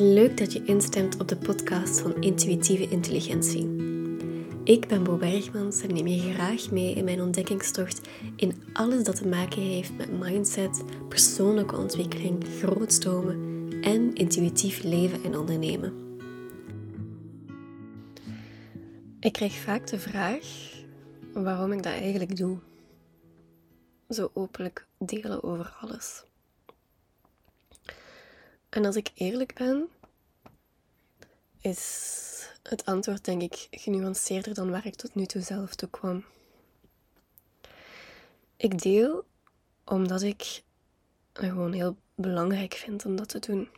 Leuk dat je instemt op de podcast van Intuïtieve Intelligentie. Ik ben Bo Bergmans en neem je graag mee in mijn ontdekkingstocht in alles dat te maken heeft met mindset, persoonlijke ontwikkeling, grootstromen en intuïtief leven en ondernemen. Ik krijg vaak de vraag waarom ik dat eigenlijk doe. Zo openlijk delen over alles. En als ik eerlijk ben, is het antwoord denk ik genuanceerder dan waar ik tot nu toe zelf toe kwam. Ik deel omdat ik het gewoon heel belangrijk vind om dat te doen.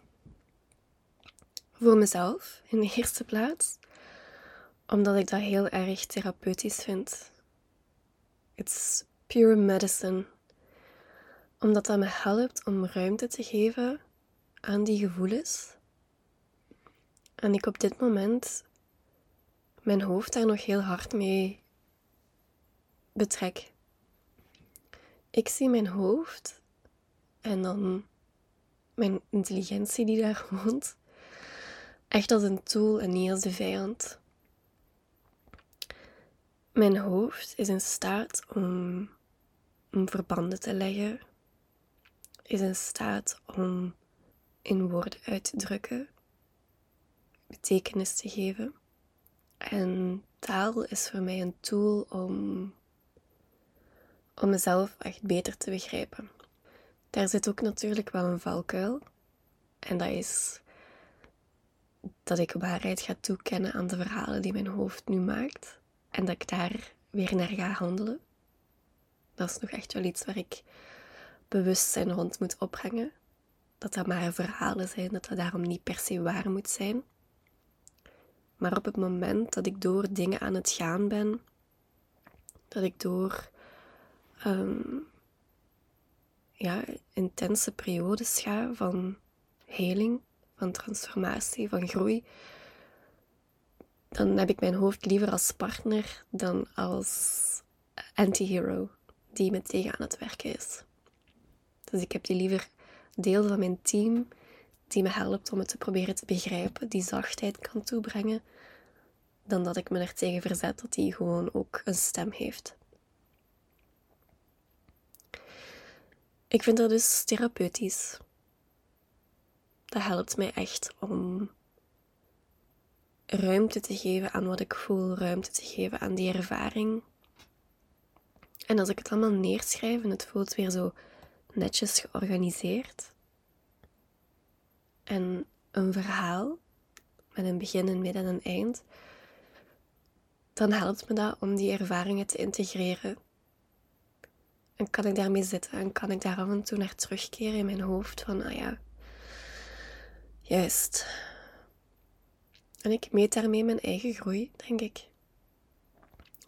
Voor mezelf in de eerste plaats, omdat ik dat heel erg therapeutisch vind. It's pure medicine. Omdat dat me helpt om ruimte te geven aan die gevoelens. En ik op dit moment mijn hoofd daar nog heel hard mee betrek. Ik zie mijn hoofd en dan mijn intelligentie die daar woont, echt als een tool en niet als de vijand. Mijn hoofd is in staat om, om verbanden te leggen, is in staat om in woorden uit te drukken, betekenis te geven. En taal is voor mij een tool om, om mezelf echt beter te begrijpen. Daar zit ook natuurlijk wel een valkuil. En dat is dat ik waarheid ga toekennen aan de verhalen die mijn hoofd nu maakt. En dat ik daar weer naar ga handelen. Dat is nog echt wel iets waar ik bewustzijn rond moet ophangen dat dat maar verhalen zijn, dat dat daarom niet per se waar moet zijn. Maar op het moment dat ik door dingen aan het gaan ben, dat ik door ehm, ja, intense periodes ga van heling, van transformatie, van groei, dan heb ik mijn hoofd liever als partner dan als anti-hero die me tegen aan het werken is. Dus ik heb die liever deel van mijn team die me helpt om het te proberen te begrijpen, die zachtheid kan toebrengen, dan dat ik me er tegen verzet dat die gewoon ook een stem heeft. Ik vind dat dus therapeutisch. Dat helpt mij echt om ruimte te geven aan wat ik voel, ruimte te geven aan die ervaring. En als ik het allemaal neerschrijf en het voelt weer zo netjes georganiseerd. En een verhaal met een begin, een midden en een eind, dan helpt me dat om die ervaringen te integreren. En kan ik daarmee zitten en kan ik daar af en toe naar terugkeren in mijn hoofd van, ah ja, juist. En ik meet daarmee mijn eigen groei, denk ik.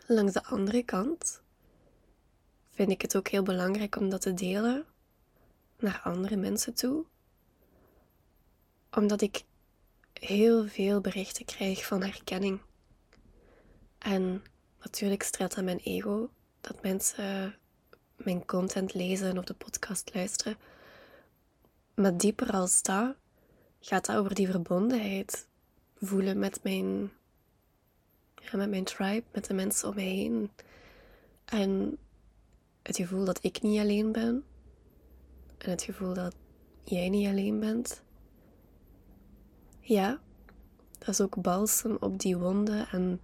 Langs de andere kant vind ik het ook heel belangrijk om dat te delen naar andere mensen toe. Omdat ik heel veel berichten krijg van herkenning. En natuurlijk streelt aan mijn ego dat mensen mijn content lezen of de podcast luisteren. Maar dieper als dat gaat dat over die verbondenheid voelen met mijn, ja, met mijn tribe, met de mensen om mij heen. En het gevoel dat ik niet alleen ben. En het gevoel dat jij niet alleen bent. Ja, dat is ook balsem op die wonden. En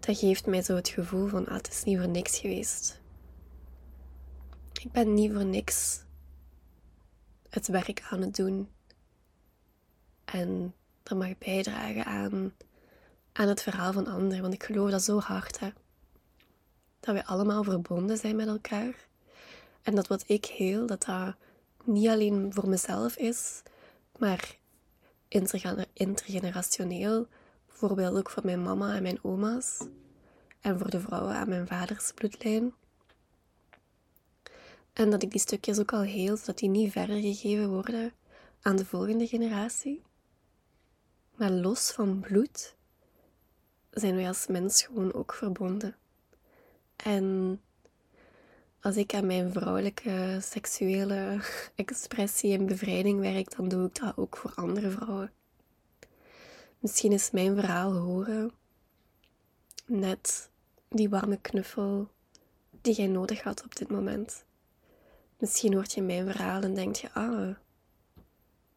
dat geeft mij zo het gevoel van, ah, het is niet voor niks geweest. Ik ben niet voor niks het werk aan het doen. En dat mag bijdragen aan, aan het verhaal van anderen. Want ik geloof dat zo hard, hè. Dat we allemaal verbonden zijn met elkaar. En dat wat ik heel, dat dat niet alleen voor mezelf is, maar intergenerationeel. Bijvoorbeeld ook voor mijn mama en mijn oma's. En voor de vrouwen aan mijn vaders bloedlijn. En dat ik die stukjes ook al heel, zodat die niet verder gegeven worden aan de volgende generatie. Maar los van bloed zijn wij als mens gewoon ook verbonden. En als ik aan mijn vrouwelijke seksuele expressie en bevrijding werk, dan doe ik dat ook voor andere vrouwen. Misschien is mijn verhaal horen net die warme knuffel die jij nodig had op dit moment. Misschien hoort je mijn verhaal en denk je, ah,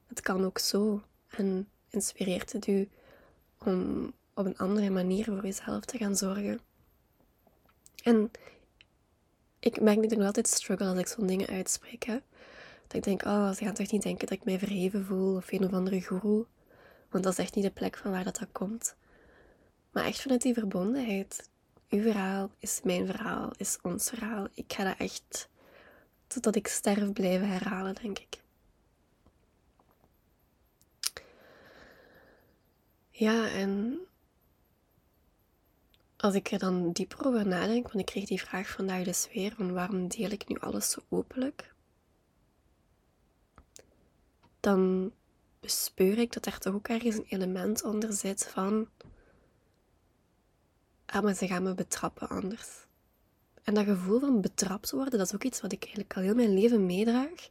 het kan ook zo. En inspireert het u om op een andere manier voor jezelf te gaan zorgen. En ik merk dat ik nog altijd struggle als ik zo'n dingen uitspreek. Hè? Dat ik denk, oh, ze gaan toch niet denken dat ik mij verheven voel of een of andere guru. Want dat is echt niet de plek van waar dat, dat komt. Maar echt vanuit die verbondenheid. Uw verhaal is mijn verhaal, is ons verhaal. Ik ga dat echt totdat ik sterf blijven herhalen, denk ik. Ja, en als ik er dan dieper over nadenk, want ik kreeg die vraag vandaag dus weer, van waarom deel ik nu alles zo openlijk? Dan bespeur ik dat er toch ook ergens een element onder zit van, ah, maar ze gaan me betrappen anders. En dat gevoel van betrapt worden, dat is ook iets wat ik eigenlijk al heel mijn leven meedraag.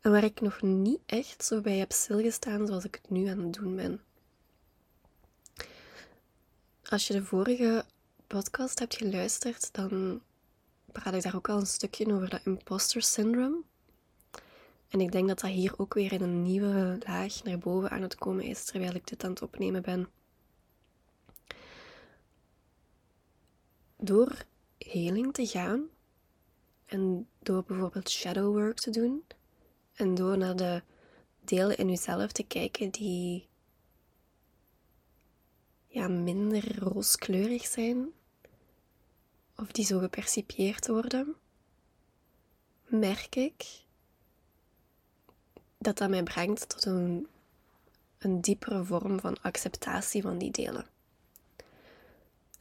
En waar ik nog niet echt zo bij heb stilgestaan zoals ik het nu aan het doen ben. Als je de vorige podcast hebt geluisterd, dan praat ik daar ook al een stukje over dat imposter syndrome. En ik denk dat dat hier ook weer in een nieuwe laag naar boven aan het komen is terwijl ik dit aan het opnemen ben. Door heling te gaan en door bijvoorbeeld shadow work te doen en door naar de delen in jezelf te kijken die ja, minder rooskleurig zijn, of die zo gepercipieerd worden, merk ik dat dat mij brengt tot een, een diepere vorm van acceptatie van die delen.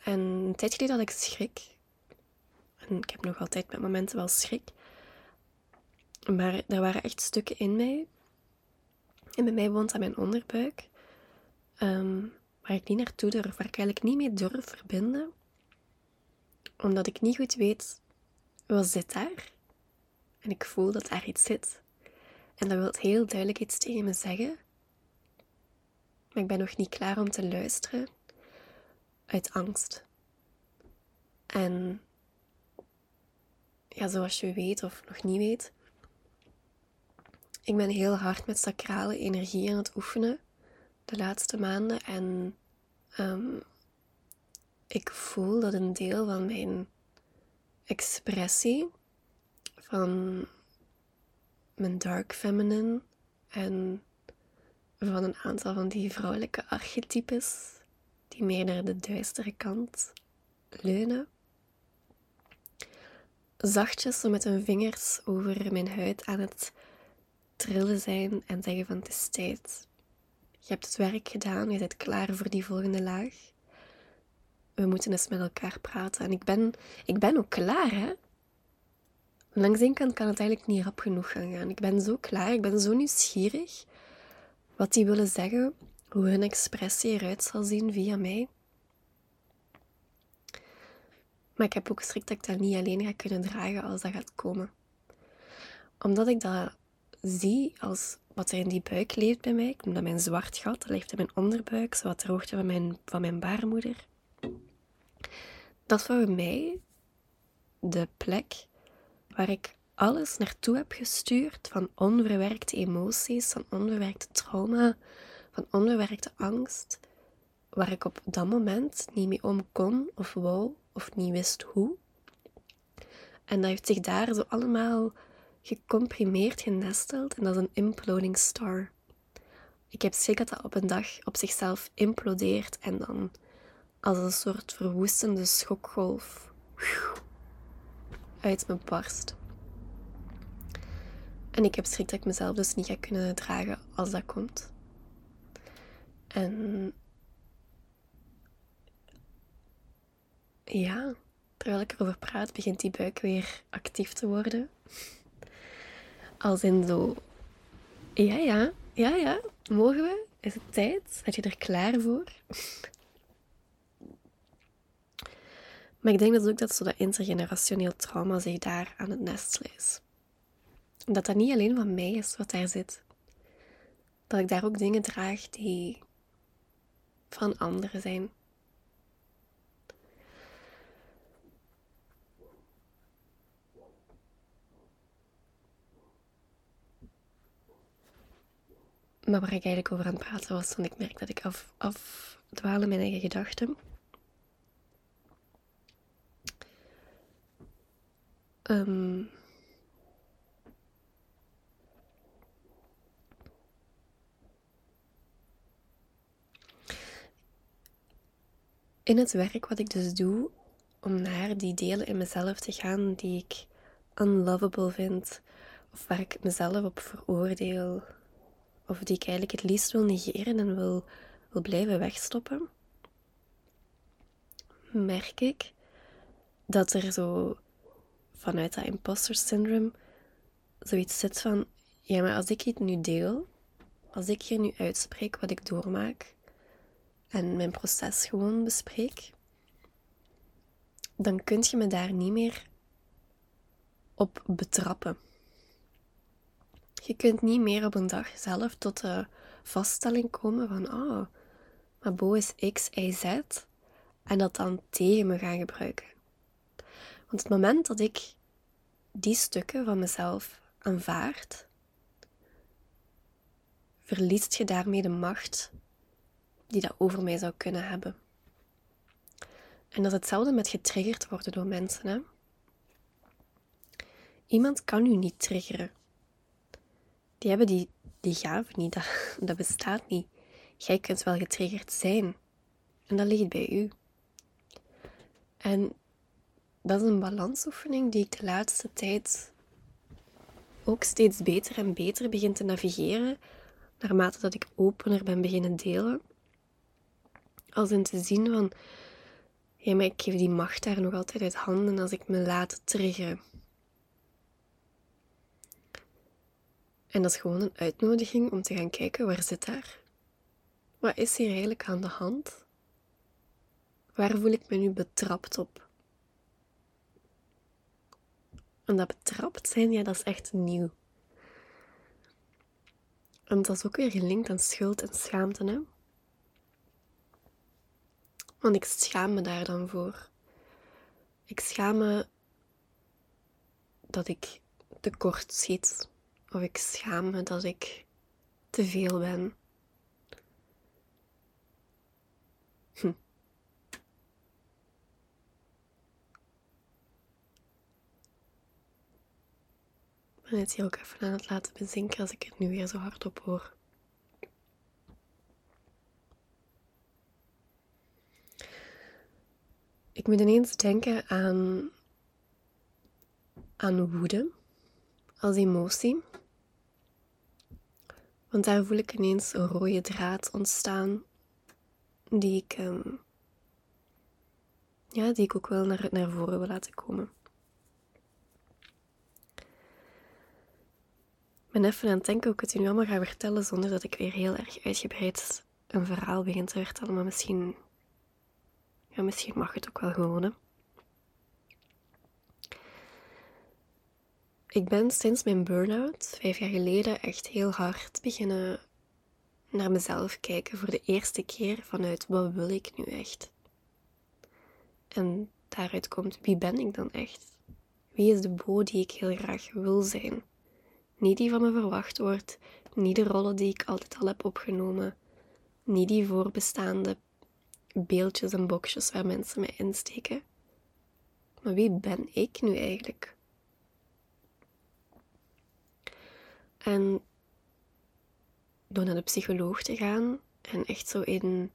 En een tijd geleden had ik schrik. En ik heb nog altijd met momenten wel schrik. Maar er waren echt stukken in mij. En bij mij woont aan mijn onderbuik. Um, waar ik niet naartoe durf, waar ik eigenlijk niet mee durf verbinden, omdat ik niet goed weet wat zit daar. En ik voel dat daar iets zit. En dat wil heel duidelijk iets tegen me zeggen. Maar ik ben nog niet klaar om te luisteren uit angst. En ja, zoals je weet of nog niet weet, ik ben heel hard met sacrale energie aan het oefenen de laatste maanden. En um, ik voel dat een deel van mijn expressie, van mijn dark feminine en van een aantal van die vrouwelijke archetypes, die meer naar de duistere kant leunen, zachtjes zo met hun vingers over mijn huid aan het trillen zijn en zeggen van het is tijd. Je hebt het werk gedaan, je bent klaar voor die volgende laag. We moeten eens met elkaar praten. En ik ben, ik ben ook klaar, hè. Langs één kant kan het eigenlijk niet rap genoeg gaan gaan. Ik ben zo klaar, ik ben zo nieuwsgierig wat die willen zeggen, hoe hun expressie eruit zal zien via mij. Maar ik heb ook strikt dat ik dat niet alleen ga kunnen dragen als dat gaat komen. Omdat ik dat zie als wat er in die buik leeft bij mij. Ik noem dat mijn zwart gat. Dat leeft in mijn onderbuik, zo wat de hoogte van mijn, van mijn baarmoeder. Dat is voor mij de plek waar ik alles naartoe heb gestuurd van onverwerkte emoties, van onverwerkte trauma, van onverwerkte angst, waar ik op dat moment niet mee om kon of wou of niet wist hoe. En dat heeft zich daar zo allemaal gecomprimeerd genesteld en dat is een imploding star. Ik heb schrik dat dat op een dag op zichzelf implodeert en dan als een soort verwoestende schokgolf uit me barst. En ik heb schrik dat ik mezelf dus niet ga kunnen dragen als dat komt. En ja, terwijl ik erover praat, begint die buik weer actief te worden. Als in zo, ja, ja, ja, ja, mogen we? Is het tijd? Zet je er klaar voor? Maar ik denk dat ook dat zo dat intergenerationeel trauma zich daar aan het nestelen is. Dat dat niet alleen van mij is wat daar zit. Dat ik daar ook dingen draag die van anderen zijn. Maar waar ik eigenlijk over aan het praten was, want ik merk dat ik af, afdwaal mijn eigen gedachten. Um, in het werk wat ik dus doe, om naar die delen in mezelf te gaan die ik unlovable vind, of waar ik mezelf op veroordeel, of die ik eigenlijk het liefst wil negeren en wil, wil blijven wegstoppen, merk ik dat er zo vanuit dat imposter syndrome zoiets zit van: ja, maar als ik het nu deel, als ik hier nu uitspreek wat ik doormaak en mijn proces gewoon bespreek, dan kun je me daar niet meer op betrappen. Je kunt niet meer op een dag zelf tot de vaststelling komen van, oh, maar Bo is X, Y, Z, en dat dan tegen me gaan gebruiken. Want het moment dat ik die stukken van mezelf aanvaard, verliest je daarmee de macht die dat over mij zou kunnen hebben. En dat is hetzelfde met getriggerd worden door mensen. Hè? Iemand kan u niet triggeren. Die hebben die, die gave niet, dat, dat bestaat niet. Jij kunt wel getriggerd zijn. En dat ligt bij u. En dat is een balansoefening die ik de laatste tijd ook steeds beter en beter begin te navigeren, naarmate dat ik opener ben beginnen delen. Als in te zien van, ja, ik geef die macht daar nog altijd uit handen als ik me laat triggeren. En dat is gewoon een uitnodiging om te gaan kijken, waar zit daar? Wat is hier eigenlijk aan de hand? Waar voel ik me nu betrapt op? En dat betrapt zijn, ja, dat is echt nieuw. En dat is ook weer gelinkt aan schuld en schaamte, hè? Want ik schaam me daar dan voor. Ik schaam me dat ik tekort schiet. Of ik schaam me dat ik te veel ben. Hm. Ik ben het hier ook even aan het laten bezinken als ik het nu weer zo hard op hoor. Ik moet ineens denken aan, aan woede als emotie. Want daar voel ik ineens een rode draad ontstaan die ik, um, ja, die ik ook wel naar, naar voren wil laten komen. Ik ben even aan het denken hoe ik het nu allemaal ga vertellen zonder dat ik weer heel erg uitgebreid een verhaal begin te vertellen, maar misschien ja, misschien mag het ook wel gewoon. Ik ben sinds mijn burn-out, vijf jaar geleden, echt heel hard beginnen naar mezelf kijken voor de eerste keer vanuit wat wil ik nu echt? En daaruit komt wie ben ik dan echt? Wie is de Bo die ik heel graag wil zijn? Niet die van me verwacht wordt, niet de rollen die ik altijd al heb opgenomen, niet die voorbestaande beeldjes en boxjes waar mensen mij insteken. Maar wie ben ik nu eigenlijk? En door naar de psycholoog te gaan en echt zo in,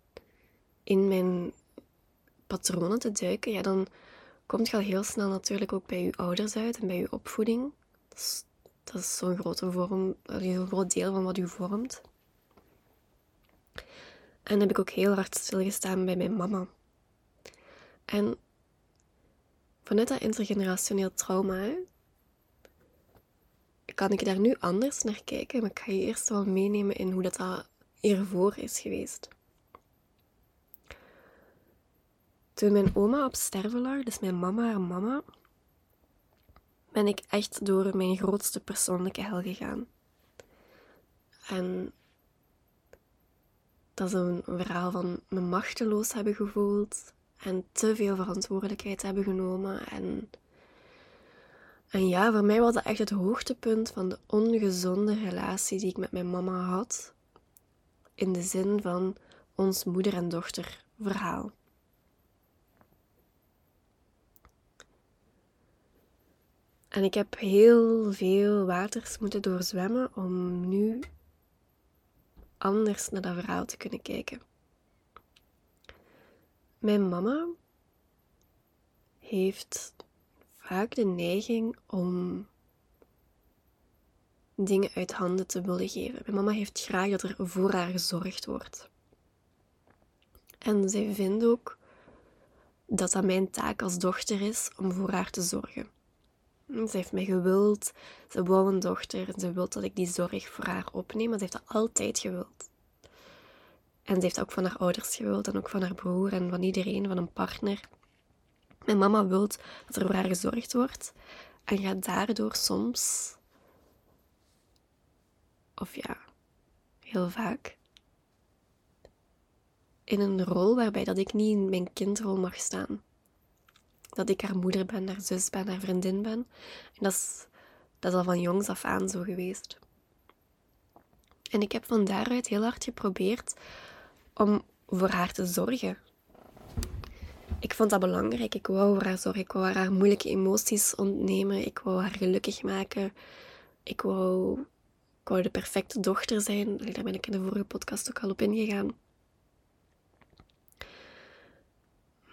in mijn patronen te duiken, ja, dan komt je al heel snel natuurlijk ook bij je ouders uit en bij je opvoeding. Dat is, zo'n grote vorm, een groot deel van wat u vormt. En heb ik ook heel hard stilgestaan bij mijn mama. En vanuit dat intergenerationeel trauma kan ik daar nu anders naar kijken, maar ik ga je eerst wel meenemen in hoe dat, hiervoor is geweest. Toen mijn oma op sterven lag, dus mijn mama haar mama, ben ik echt door mijn grootste persoonlijke hel gegaan. En dat is een verhaal van me machteloos hebben gevoeld en te veel verantwoordelijkheid hebben genomen. En, en ja, voor mij was dat echt het hoogtepunt van de ongezonde relatie die ik met mijn mama had. In de zin van ons moeder en dochter verhaal. En ik heb heel veel waters moeten doorzwemmen om nu anders naar dat verhaal te kunnen kijken. Mijn mama heeft vaak de neiging om dingen uit handen te willen geven. Mijn mama heeft graag dat er voor haar gezorgd wordt. En zij vindt ook dat dat mijn taak als dochter is om voor haar te zorgen. Ze heeft mij gewild, ze wou een dochter en ze wil dat ik die zorg voor haar opneem, maar ze heeft dat altijd gewild. En ze heeft ook van haar ouders gewild en ook van haar broer en van iedereen, van een partner. Mijn mama wil dat er voor haar gezorgd wordt en gaat daardoor soms, of ja, heel vaak, in een rol waarbij dat ik niet in mijn kindrol mag staan. Dat ik haar moeder ben, haar zus ben, haar vriendin ben. En dat is, dat is al van jongs af aan zo geweest. En ik heb van daaruit heel hard geprobeerd om voor haar te zorgen. Ik vond dat belangrijk. Ik wou voor haar zorgen. Ik wou haar moeilijke emoties ontnemen. Ik wou haar gelukkig maken. Ik wou, ik wou de perfecte dochter zijn. Daar ben ik in de vorige podcast ook al op ingegaan.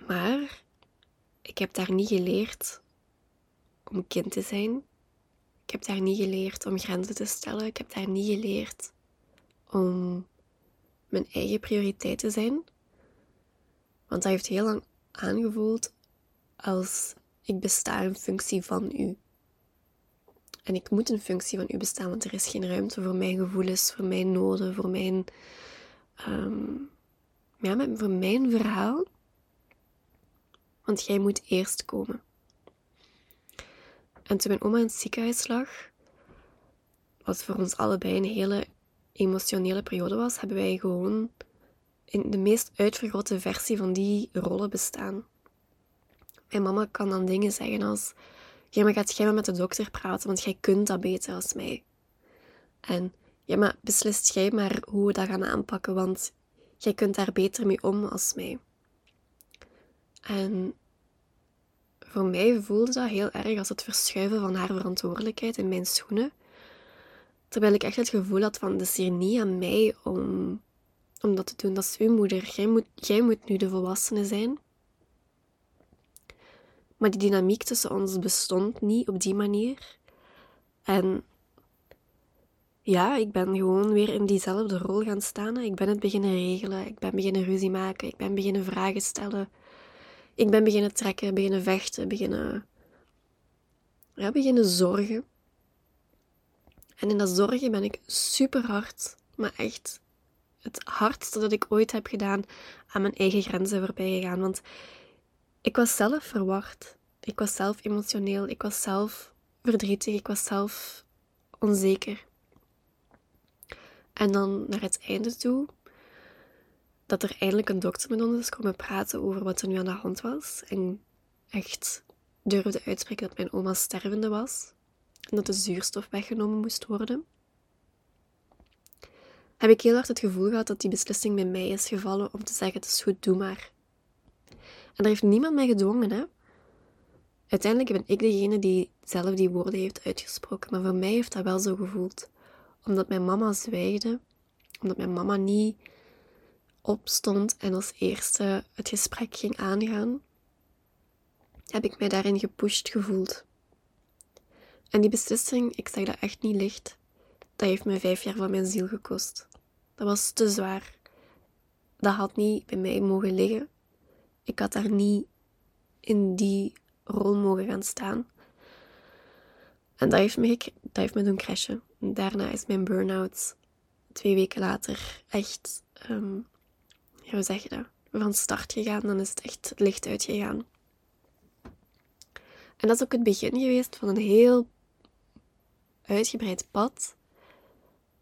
Maar ik heb daar niet geleerd om kind te zijn. Ik heb daar niet geleerd om grenzen te stellen. Ik heb daar niet geleerd om mijn eigen prioriteit te zijn. Want dat heeft heel lang aangevoeld als ik besta in functie van u. En ik moet in functie van u bestaan, want er is geen ruimte voor mijn gevoelens, voor mijn noden, voor mijn, um, ja, voor mijn verhaal. Want jij moet eerst komen. En toen mijn oma in het ziekenhuis lag, wat voor ons allebei een hele emotionele periode was, hebben wij gewoon in de meest uitvergrote versie van die rollen bestaan. Mijn mama kan dan dingen zeggen als: Ja, maar gaat jij maar met de dokter praten, want jij kunt dat beter als mij. En ja, maar beslist jij maar hoe we dat gaan aanpakken, want jij kunt daar beter mee om als mij. En voor mij voelde dat heel erg als het verschuiven van haar verantwoordelijkheid in mijn schoenen. Terwijl ik echt het gevoel had van, het is hier niet aan mij om, om dat te doen. Dat is uw moeder. Jij moet, jij moet nu de volwassene zijn. Maar die dynamiek tussen ons bestond niet op die manier. En ja, ik ben gewoon weer in diezelfde rol gaan staan. Ik ben het beginnen regelen. Ik ben beginnen ruzie maken. Ik ben beginnen vragen stellen. Ik ben beginnen trekken, beginnen vechten, beginnen, beginnen zorgen. En in dat zorgen ben ik super hard, maar echt het hardste dat ik ooit heb gedaan aan mijn eigen grenzen voorbij gegaan. Want ik was zelf verward. Ik was zelf emotioneel. Ik was zelf verdrietig. Ik was zelf onzeker. En dan naar het einde toe, dat er eindelijk een dokter met ons is komen praten over wat er nu aan de hand was. En echt durfde uitspreken dat mijn oma stervende was en dat de zuurstof weggenomen moest worden, heb ik heel hard het gevoel gehad dat die beslissing bij mij is gevallen om te zeggen: Het is goed, doe maar. En daar heeft niemand mij gedwongen, hè? Uiteindelijk ben ik degene die zelf die woorden heeft uitgesproken, maar voor mij heeft dat wel zo gevoeld. Omdat mijn mama zwijgde, omdat mijn mama niet opstond en als eerste het gesprek ging aangaan, heb ik mij daarin gepusht gevoeld. En die beslissing, ik zeg dat echt niet licht, dat heeft me vijf jaar van mijn ziel gekost. Dat was te zwaar. Dat had niet bij mij mogen liggen. Ik had daar niet in die rol mogen gaan staan. En dat heeft me, dat heeft me doen crashen. En daarna is mijn burn-out twee weken later echt, um, hoe zeg je dat? van start gegaan. Dan is het echt licht uitgegaan. En dat is ook het begin geweest van een heel uitgebreid pad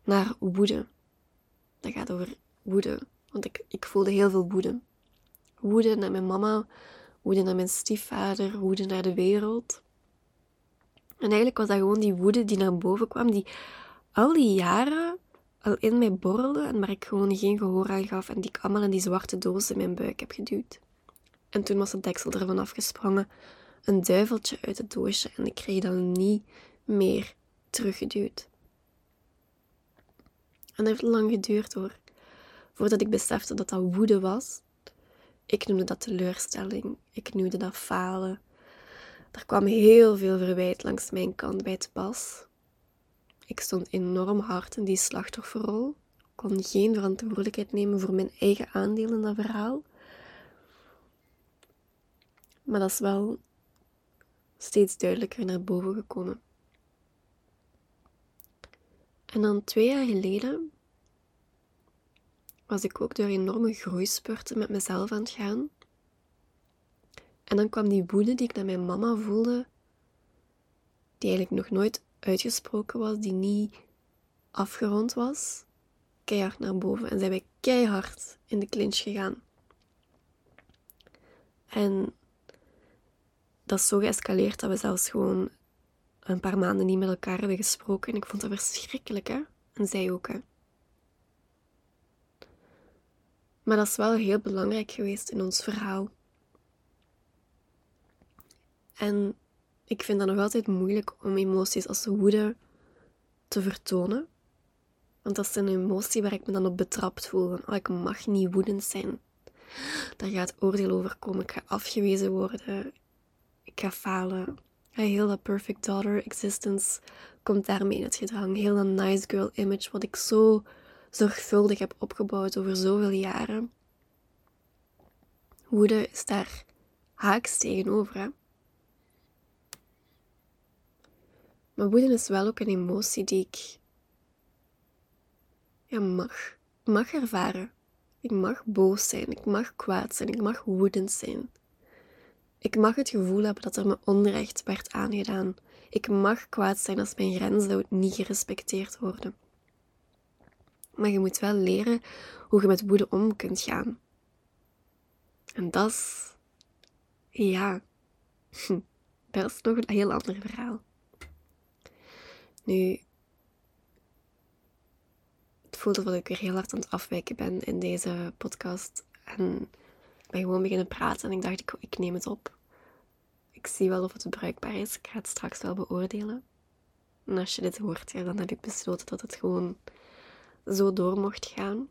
naar woede. Dat gaat over woede. Want ik, ik voelde heel veel woede. Woede naar mijn mama, woede naar mijn stiefvader, woede naar de wereld. En eigenlijk was dat gewoon die woede die naar boven kwam, die al die jaren al in mij borrelde en waar ik gewoon geen gehoor aan gaf en die ik allemaal in die zwarte doos in mijn buik heb geduwd. En toen was het deksel ervan afgesprongen, een duiveltje uit het doosje en ik kreeg dat niet meer teruggeduwd. En dat heeft lang geduurd hoor, voordat ik besefte dat dat woede was. Ik noemde dat teleurstelling, ik noemde dat falen. Er kwam heel veel verwijt langs mijn kant bij te pas. Ik stond enorm hard in die slachtofferrol, kon geen verantwoordelijkheid nemen voor mijn eigen aandeel in dat verhaal. Maar dat is wel steeds duidelijker naar boven gekomen. En dan twee jaar geleden was ik ook door enorme groeispurten met mezelf aan het gaan. En dan kwam die woede die ik naar mijn mama voelde, die eigenlijk nog nooit uitgesproken was, die niet afgerond was, keihard naar boven. En zijn wij keihard in de clinch gegaan. En dat is zo geëscaleerd dat we zelfs gewoon een paar maanden niet met elkaar hebben gesproken. En ik vond dat verschrikkelijk, hè? En zij ook, hè? Maar dat is wel heel belangrijk geweest in ons verhaal. En ik vind dat nog altijd moeilijk om emoties als woede te vertonen. Want dat is een emotie waar ik me dan op betrapt voel. Oh, ik mag niet woedend zijn. Daar gaat oordeel over komen. Ik ga afgewezen worden. Ik ga falen. Heel dat perfect daughter existence komt daarmee in het gedrang. Heel dat nice girl image wat ik zo zorgvuldig heb opgebouwd over zoveel jaren. Woede is daar haaks tegenover. Hè? Maar woede is wel ook een emotie die ik ja, mag, mag ervaren. Ik mag boos zijn, ik mag kwaad zijn, ik mag woedend zijn. Ik mag het gevoel hebben dat er me onrecht werd aangedaan. Ik mag kwaad zijn als mijn grenzen niet gerespecteerd worden. Maar je moet wel leren hoe je met woede om kunt gaan. En dat is, ja, dat is nog een heel ander verhaal. Nu, het voelt alsof ik weer heel hard aan het afwijken ben in deze podcast. En ik ben gewoon beginnen praten en ik dacht, ik, ik neem het op. Ik zie wel of het bruikbaar is. Ik ga het straks wel beoordelen. En als je dit hoort, ja, dan heb ik besloten dat het gewoon zo door mocht gaan.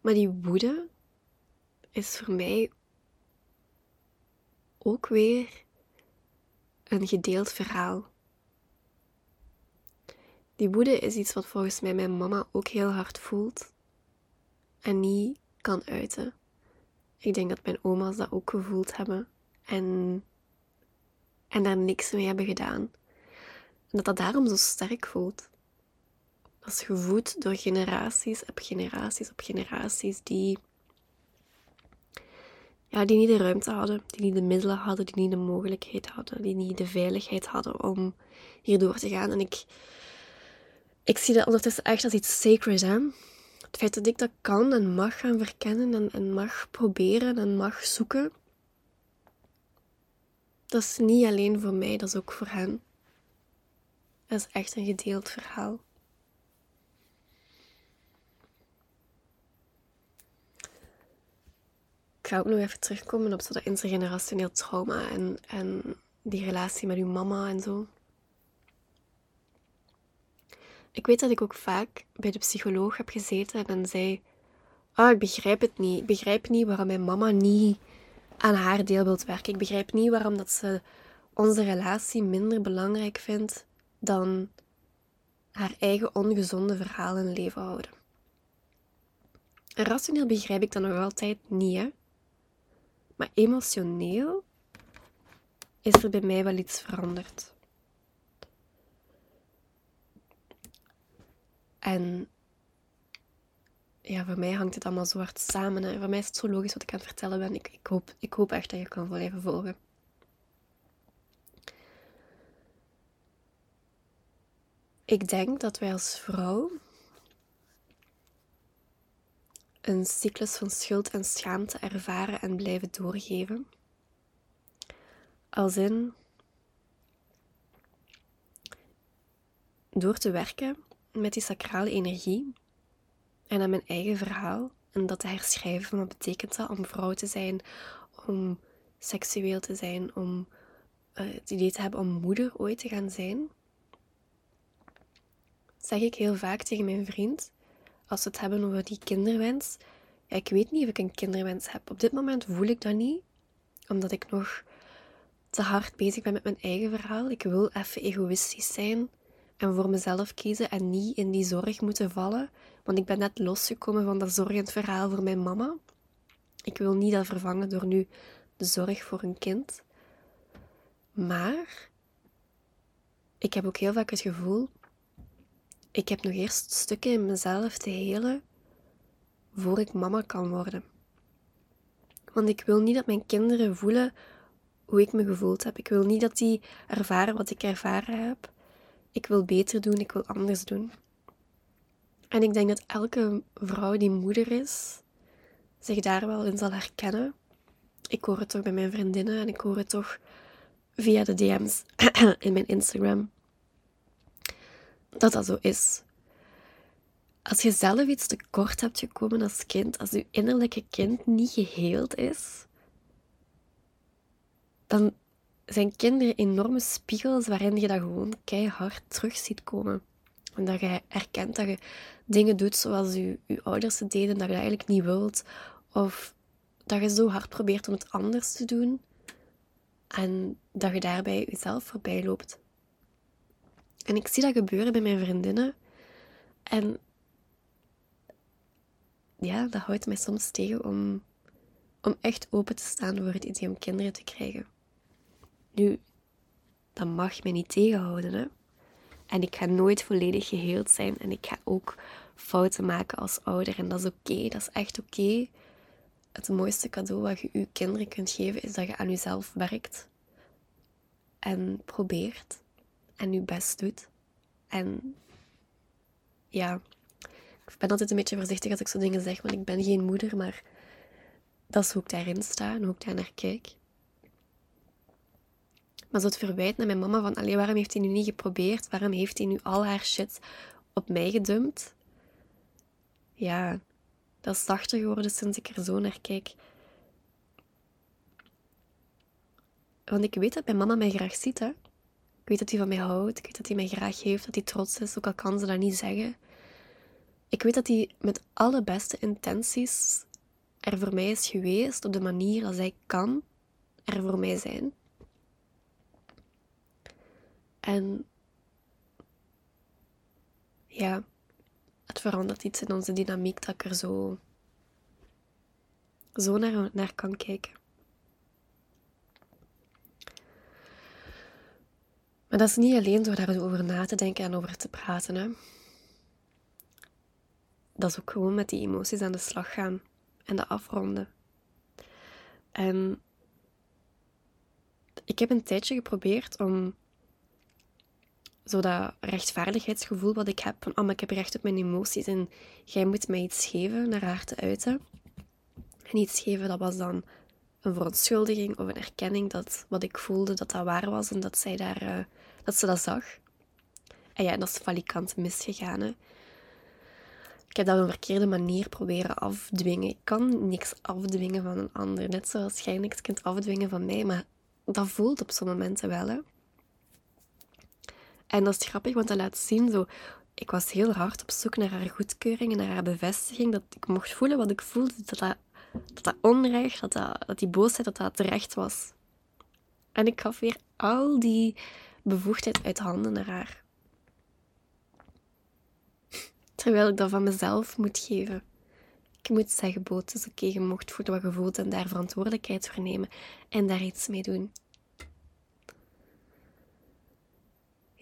Maar die woede is voor mij ook weer een gedeeld verhaal. Die woede is iets wat volgens mij mijn mama ook heel hard voelt en niet kan uiten. Ik denk dat mijn oma's dat ook gevoeld hebben en, en daar niks mee hebben gedaan. En dat dat daarom zo sterk voelt. Dat is gevoed door generaties op generaties op generaties die ja, die niet de ruimte hadden, die niet de middelen hadden, die niet de mogelijkheid hadden, die niet de veiligheid hadden om hier door te gaan. En ik, ik zie dat ondertussen echt als iets sacred. Hè? Het feit dat ik dat kan en mag gaan verkennen en, en mag proberen en mag zoeken, dat is niet alleen voor mij, dat is ook voor hen. Dat is echt een gedeeld verhaal. ga ook nog even terugkomen op dat intergenerationeel trauma en, en die relatie met uw mama en zo. Ik weet dat ik ook vaak bij de psycholoog heb gezeten en zei: Oh, ik begrijp het niet. Ik begrijp niet waarom mijn mama niet aan haar deel wilt werken. Ik begrijp niet waarom dat ze onze relatie minder belangrijk vindt dan haar eigen ongezonde verhaal in leven houden. En rationeel begrijp ik dat nog altijd niet, hè? Maar emotioneel is er bij mij wel iets veranderd. En ja, voor mij hangt het allemaal zo hard samen. Hè. Voor mij is het zo logisch wat ik aan het vertellen ben. Ik, ik, hoop, ik hoop echt dat je kan blijven volgen. Ik denk dat wij als vrouw een cyclus van schuld en schaamte ervaren en blijven doorgeven. Als in door te werken met die sacrale energie en aan mijn eigen verhaal en dat te herschrijven wat betekent dat om vrouw te zijn, om seksueel te zijn, om uh, het idee te hebben om moeder ooit te gaan zijn, zeg ik heel vaak tegen mijn vriend, als we het hebben over die kinderwens, ik weet niet of ik een kinderwens heb. Op dit moment voel ik dat niet, omdat ik nog te hard bezig ben met mijn eigen verhaal. Ik wil even egoïstisch zijn en voor mezelf kiezen en niet in die zorg moeten vallen. Want ik ben net losgekomen van dat zorgend verhaal voor mijn mama. Ik wil niet dat vervangen door nu de zorg voor een kind. Maar ik heb ook heel vaak het gevoel, ik heb nog eerst stukken in mezelf te helen voor ik mama kan worden. Want ik wil niet dat mijn kinderen voelen hoe ik me gevoeld heb. Ik wil niet dat die ervaren wat ik ervaren heb. Ik wil beter doen, ik wil anders doen. En ik denk dat elke vrouw die moeder is, zich daar wel in zal herkennen. Ik hoor het toch bij mijn vriendinnen en ik hoor het toch via de DM's in mijn Instagram. Dat dat zo is. Als je zelf iets tekort hebt gekomen als kind, als je innerlijke kind niet geheeld is, dan zijn kinderen enorme spiegels waarin je dat gewoon keihard terug ziet komen. En dat je erkent dat je dingen doet zoals je, je ouders het deden, dat je dat eigenlijk niet wilt. Of dat je zo hard probeert om het anders te doen. En dat je daarbij jezelf voorbij loopt. En ik zie dat gebeuren bij mijn vriendinnen. En ja, dat houdt mij soms tegen om, om echt open te staan voor het idee om kinderen te krijgen. Nu, dat mag mij niet tegenhouden, hè. En ik ga nooit volledig geheeld zijn en ik ga ook fouten maken als ouder. En dat is oké, dat is echt oké. Het mooiste cadeau wat je je kinderen kunt geven is dat je aan jezelf werkt. En probeert. En je best doet. En ja, ik ben altijd een beetje voorzichtig als ik zo dingen zeg, want ik ben geen moeder, maar dat is hoe ik daarin sta en hoe ik daar naar kijk. Maar zo het verwijt naar mijn mama van, allee, waarom heeft hij nu niet geprobeerd? Waarom heeft hij nu al haar shit op mij gedumpt? Ja, dat is zachter geworden sinds ik er zo naar kijk. Want ik weet dat mijn mama mij graag ziet, hè. Ik weet dat hij van mij houdt. Ik weet dat hij mij graag heeft, dat hij trots is, ook al kan ze dat niet zeggen. Ik weet dat hij met alle beste intenties er voor mij is geweest op de manier als hij kan er voor mij zijn. En ja, het verandert iets in onze dynamiek dat ik er zo, zo naar, naar kan kijken. Maar dat is niet alleen door daarover na te denken en over te praten. Hè. Dat is ook gewoon met die emoties aan de slag gaan en dat afronden. En ik heb een tijdje geprobeerd om zo dat rechtvaardigheidsgevoel wat ik heb van, oh, ik heb recht op mijn emoties en jij moet mij iets geven naar haar te uiten. En iets geven, dat was dan een verontschuldiging of een erkenning dat wat ik voelde, dat dat waar was en dat zij daar, uh, dat ze dat zag. En ja, dat is valikant misgegaan. Hè. Ik heb dat op een verkeerde manier proberen afdwingen. Ik kan niks afdwingen van een ander. Net zoals jij niks kunt afdwingen van mij. Maar dat voelt op sommige momenten wel. Hè. En dat is grappig, want dat laat zien zo... Ik was heel hard op zoek naar haar goedkeuring en naar haar bevestiging. Dat ik mocht voelen wat ik voelde. Dat dat, onrecht, dat, dat, dat die boosheid, dat dat terecht was. En ik gaf weer al die bevoegdheid uit handen naar haar. Terwijl ik dat van mezelf moet geven. Ik moet zeggen, boot, is oké, je mocht voelen wat je voelt en daar verantwoordelijkheid voor nemen en daar iets mee doen.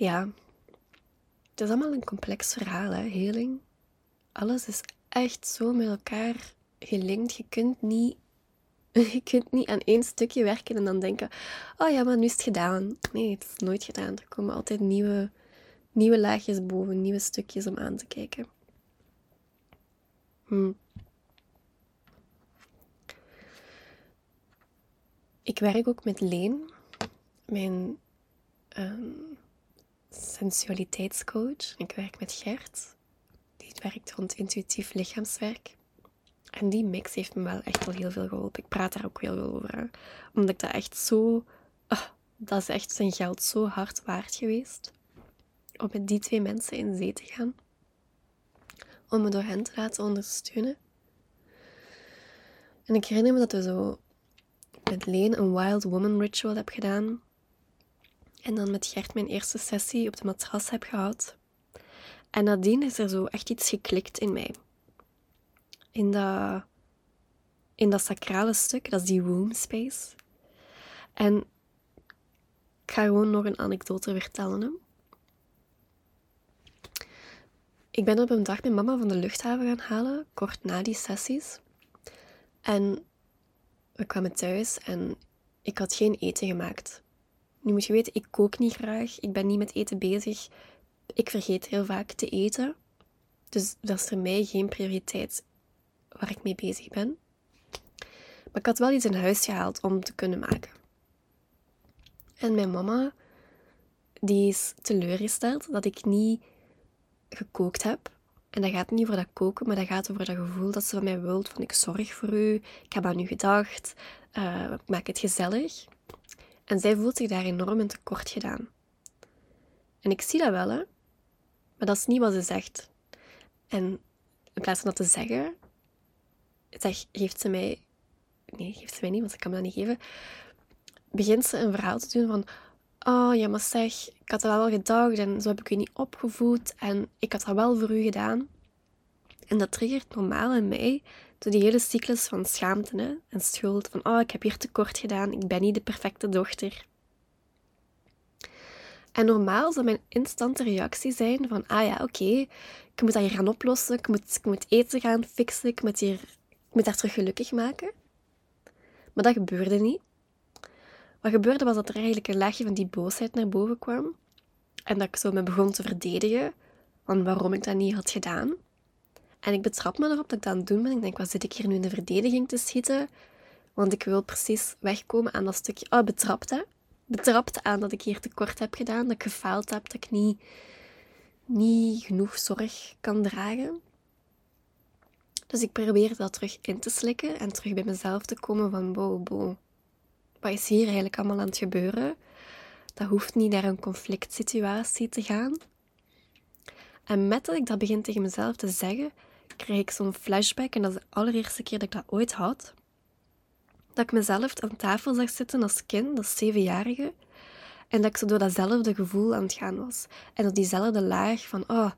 Ja, het is allemaal een complex verhaal, hè, heling. Alles is echt zo met elkaar gelinkt. Je kunt niet, je kunt niet aan één stukje werken en dan denken: oh ja, maar nu is het gedaan. Nee, het is nooit gedaan. Er komen altijd nieuwe, nieuwe laagjes boven, nieuwe stukjes om aan te kijken. Hm. Ik werk ook met Leen, mijn um, sensualiteitscoach. Ik werk met Gert, die werkt rond intuïtief lichaamswerk. En die mix heeft me wel echt al heel veel geholpen. Ik praat daar ook heel veel over. Omdat ik dat echt zo... Oh, dat is echt zijn geld zo hard waard geweest. Om met die twee mensen in zee te gaan. Om me door hen te laten ondersteunen. En ik herinner me dat we zo met Leen een Wild Woman Ritual heb gedaan. En dan met Gert mijn eerste sessie op de matras heb gehad. En nadien is er zo echt iets geklikt in mij. In dat, in dat sacrale stuk, dat is die womb space. En ik ga gewoon nog een anekdote vertellen. Ik ben op een dag mijn mama van de luchthaven gaan halen, kort na die sessies. En we kwamen thuis en ik had geen eten gemaakt. Nu moet je weten, ik kook niet graag. Ik ben niet met eten bezig. Ik vergeet heel vaak te eten. Dus dat is voor mij geen prioriteit waar ik mee bezig ben. Maar ik had wel iets in huis gehaald om te kunnen maken. En mijn mama, die is teleurgesteld dat ik niet gekookt heb. En dat gaat niet over dat koken, maar dat gaat over dat gevoel dat ze van mij wilt. Van ik zorg voor u, ik heb aan u gedacht, uh, ik maak het gezellig. En zij voelt zich daar enorm in tekort gedaan. En ik zie dat wel, hè. Maar dat is niet wat ze zegt. En in plaats van dat te zeggen, zeg, geeft ze mij... Nee, geeft ze mij niet, want ze kan me dat niet geven. Begint ze een verhaal te doen van... Oh, ja, maar zeg, ik had dat wel gedacht en zo heb ik u niet opgevoed en ik had dat wel voor u gedaan. En dat triggert normaal in mij door die hele cyclus van schaamte hè, en schuld. Van, oh, ik heb hier tekort gedaan, ik ben niet de perfecte dochter. En normaal zou mijn instante reactie zijn van, ah ja, oké, ik moet dat hier gaan oplossen, ik moet, ik moet eten gaan fixen, ik moet, hier, ik moet daar terug gelukkig maken. Maar dat gebeurde niet. Wat gebeurde was dat er eigenlijk een laagje van die boosheid naar boven kwam. En dat ik zo me begon te verdedigen van waarom ik dat niet had gedaan. En ik betrap me erop dat ik dat aan het doen ben. Ik denk, wat zit ik hier nu in de verdediging te schieten? Want ik wil precies wegkomen aan dat stukje... Oh, betrapt, hè? Betrapt aan dat ik hier tekort heb gedaan. Dat ik gefaald heb. Dat ik niet, niet genoeg zorg kan dragen. Dus ik probeer dat terug in te slikken. En terug bij mezelf te komen van... Wow, wow. Wat is hier eigenlijk allemaal aan het gebeuren? Dat hoeft niet naar een conflict situatie te gaan. En met dat ik dat begin tegen mezelf te zeggen, krijg ik zo'n flashback. En dat is de allereerste keer dat ik dat ooit had. Dat ik mezelf aan tafel zag zitten als kind, als zevenjarige. En dat ik zo door datzelfde gevoel aan het gaan was. En op diezelfde laag van, oh,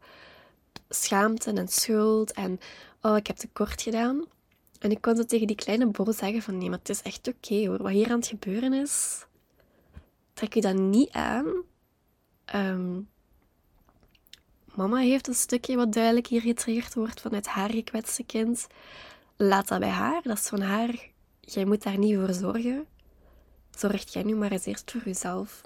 schaamte en schuld. En, oh, ik heb tekort gedaan. En ik kon zo tegen die kleine Bo zeggen van, nee, maar het is echt oké hoor. Wat hier aan het gebeuren is, trek je dat niet aan. Um, Mama heeft een stukje wat duidelijk hier getriggerd wordt vanuit haar gekwetste kind. Laat dat bij haar, dat is van haar. Jij moet daar niet voor zorgen. Zorg jij nu maar eens eerst voor jezelf.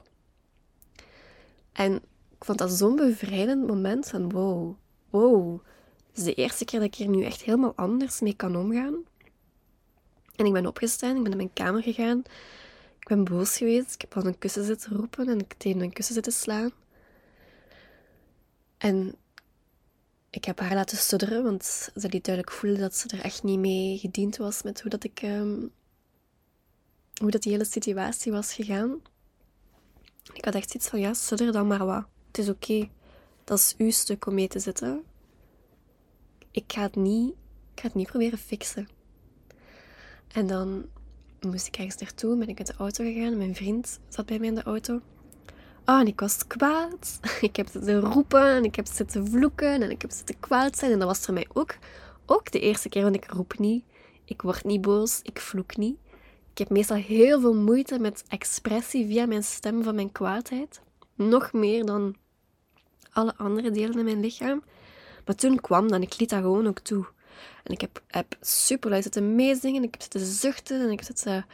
En ik vond dat zo'n bevrijdend moment van wow, wow. Het is de eerste keer dat ik hier nu echt helemaal anders mee kan omgaan. En ik ben opgestaan, ik ben naar mijn kamer gegaan. Ik ben boos geweest. Ik heb van een kussen zitten roepen en ik tegen een kussen zitten slaan. En ik heb haar laten sudderen, want ze liet duidelijk voelen dat ze er echt niet mee gediend was met hoe dat ik... Ehm, hoe dat die hele situatie was gegaan. Ik had echt iets van, ja, sudder dan maar wat. Het is oké. Dat is uw stuk om mee te zitten. Ik ga het niet, ik ga het niet proberen fixen. En dan moest ik ergens naartoe, ben ik met de auto gegaan. Mijn vriend zat bij mij in de auto. Oh, en ik was kwaad. Ik heb zitten roepen en ik heb zitten vloeken en ik heb zitten kwaad zijn. En dat was voor mij ook, ook de eerste keer, want ik roep niet. Ik word niet boos, ik vloek niet. Ik heb meestal heel veel moeite met expressie via mijn stem van mijn kwaadheid. Nog meer dan alle andere delen in mijn lichaam. Maar toen kwam dan, ik liet dat gewoon ook toe. En ik heb, heb super luid zitten meezingen. Ik heb zitten zuchten. En ik heb zitten...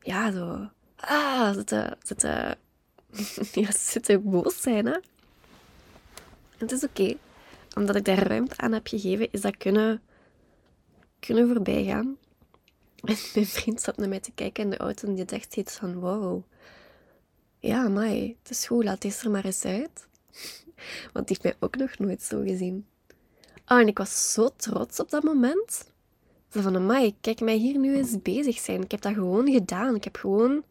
Ja, zo... Ah, zitten... zitten ja, zitten boos zijn, hè. Het is oké. Omdat ik daar ruimte aan heb gegeven, is dat kunnen... Kunnen voorbij gaan. En mijn vriend zat naar mij te kijken in de auto en die dacht iets van... Wow. Ja, mai, het is goed, laat deze er maar eens uit. Want die heeft mij ook nog nooit zo gezien. Oh, en ik was zo trots op dat moment. Zo van, amai, kijk mij hier nu eens bezig zijn. Ik heb dat gewoon gedaan. Ik heb gewoon...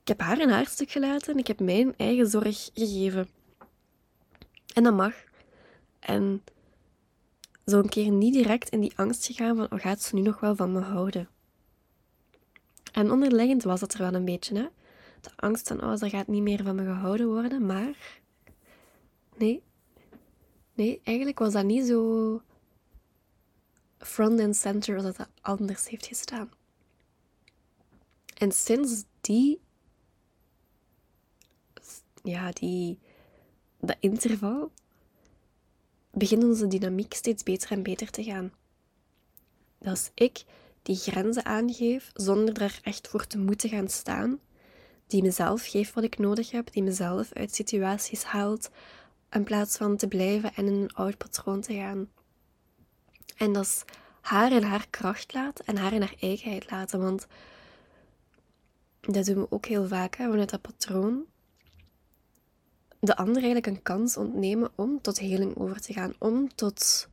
Ik heb haar een haarstuk gelaten en ik heb mijn eigen zorg gegeven. En dat mag. En zo een keer niet direct in die angst gegaan van, oh, gaat ze nu nog wel van me houden? En onderliggend was dat er wel een beetje, hè. De angst van, oh, ze gaat niet meer van me gehouden worden, maar... Nee. Nee, eigenlijk was dat niet zo front and center als dat, dat anders heeft gestaan. En sinds die... Ja, die... Dat interval begint onze dynamiek steeds beter en beter te gaan. Dat is ik die grenzen aangeef zonder daar echt voor te moeten gaan staan, die mezelf geeft wat ik nodig heb, die mezelf uit situaties haalt in plaats van te blijven en in een oud patroon te gaan. En dat is haar in haar kracht laten en haar in haar eigenheid laten, want dat doen we ook heel vaak hè, vanuit dat patroon. De ander eigenlijk een kans ontnemen om tot heling over te gaan, om tot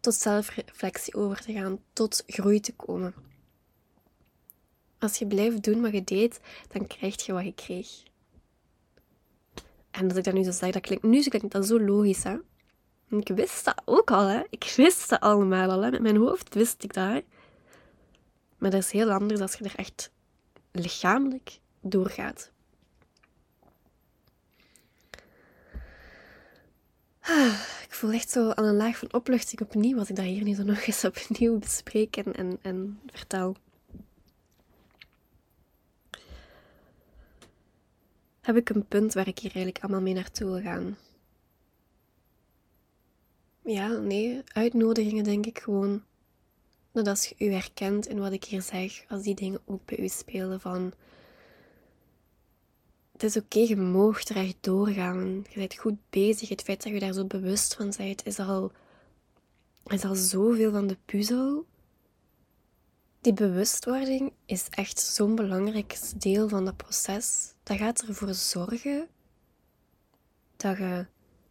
tot zelfreflectie over te gaan, tot groei te komen. Als je blijft doen wat je deed, dan krijg je wat je kreeg. En als ik dat nu zo zeg, dat klinkt, nu klinkt dat zo logisch, hè? ik wist dat ook al, hè? Ik wist dat allemaal al, hè? Met mijn hoofd wist ik dat, Maar dat is heel anders als je er echt lichamelijk doorgaat. Ah, ik voel echt zo aan een laag van opluchting opnieuw als ik dat hier nu zo nog eens opnieuw bespreek en, en, en vertel. Heb ik een punt waar ik hier eigenlijk allemaal mee naartoe wil gaan? Ja, nee, uitnodigingen denk ik gewoon. Dat als je u herkent in wat ik hier zeg, als die dingen ook bij u spelen van het is oké, je moogt er echt doorgaan. Je bent goed bezig. Het feit dat je daar zo bewust van bent, is al, is al zoveel van de puzzel. Die bewustwording is echt zo'n belangrijk deel van dat proces. Dat gaat ervoor zorgen dat je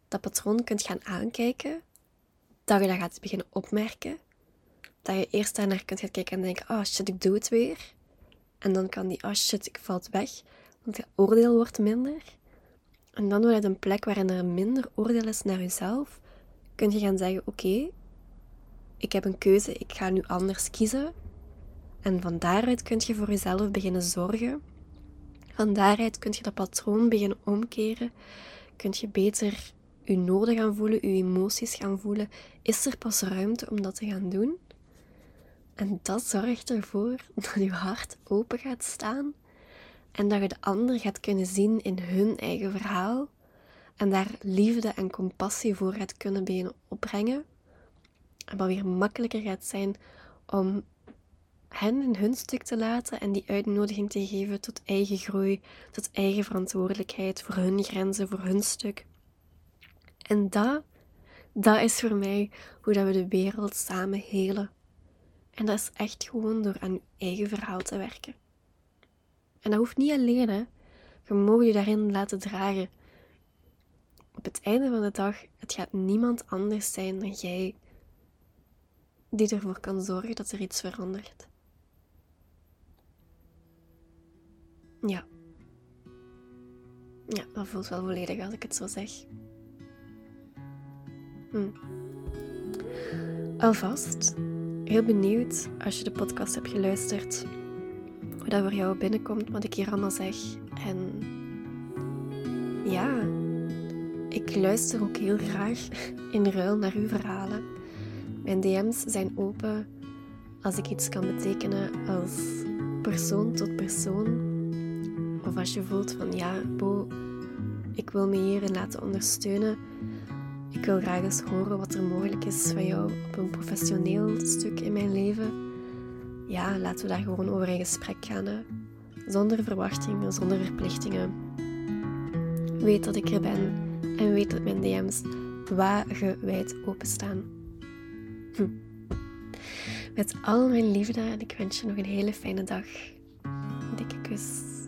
dat patroon kunt gaan aankijken. Dat je dat gaat beginnen opmerken. Dat je eerst daarnaar kunt gaan kijken en denken, oh shit, ik doe het weer. En dan kan die, oh shit, ik valt weg. Want het oordeel wordt minder. En dan het een plek waarin er minder oordeel is naar jezelf. Kun je gaan zeggen: Oké, ik heb een keuze, ik ga nu anders kiezen. En van daaruit kun je voor jezelf beginnen zorgen. Van daaruit kun je dat patroon beginnen omkeren. Kun je beter je noden gaan voelen, je emoties gaan voelen. Is er pas ruimte om dat te gaan doen? En dat zorgt ervoor dat je hart open gaat staan en dat je de ander gaat kunnen zien in hun eigen verhaal. En daar liefde en compassie voor gaat kunnen opbrengen. En wat weer makkelijker gaat zijn om hen in hun stuk te laten en die uitnodiging te geven tot eigen groei, tot eigen verantwoordelijkheid voor hun grenzen, voor hun stuk. En dat, dat is voor mij hoe dat we de wereld samen helen. En dat is echt gewoon door aan je eigen verhaal te werken. En dat hoeft niet alleen, hè. Je mag je daarin laten dragen. Op het einde van de dag, het gaat niemand anders zijn dan jij die ervoor kan zorgen dat er iets verandert. Ja. Ja, dat voelt wel volledig als ik het zo zeg. Hm. Alvast, heel benieuwd als je de podcast hebt geluisterd hoe dat voor jou binnenkomt, wat ik hier allemaal zeg. En ja, ik luister ook heel graag in ruil naar uw verhalen. Mijn DM's zijn open als ik iets kan betekenen als persoon tot persoon. Of als je voelt van ja, Bo, ik wil me hierin laten ondersteunen. Ik wil graag eens horen wat er mogelijk is van jou op een professioneel stuk in mijn leven. Ja, laten we daar gewoon over in gesprek gaan. Zonder verwachtingen, zonder verplichtingen. Weet dat ik er ben en weet dat mijn DM's wagenwijd openstaan. Hm. Met al mijn liefde en ik wens je nog een hele fijne dag. Dikke kus.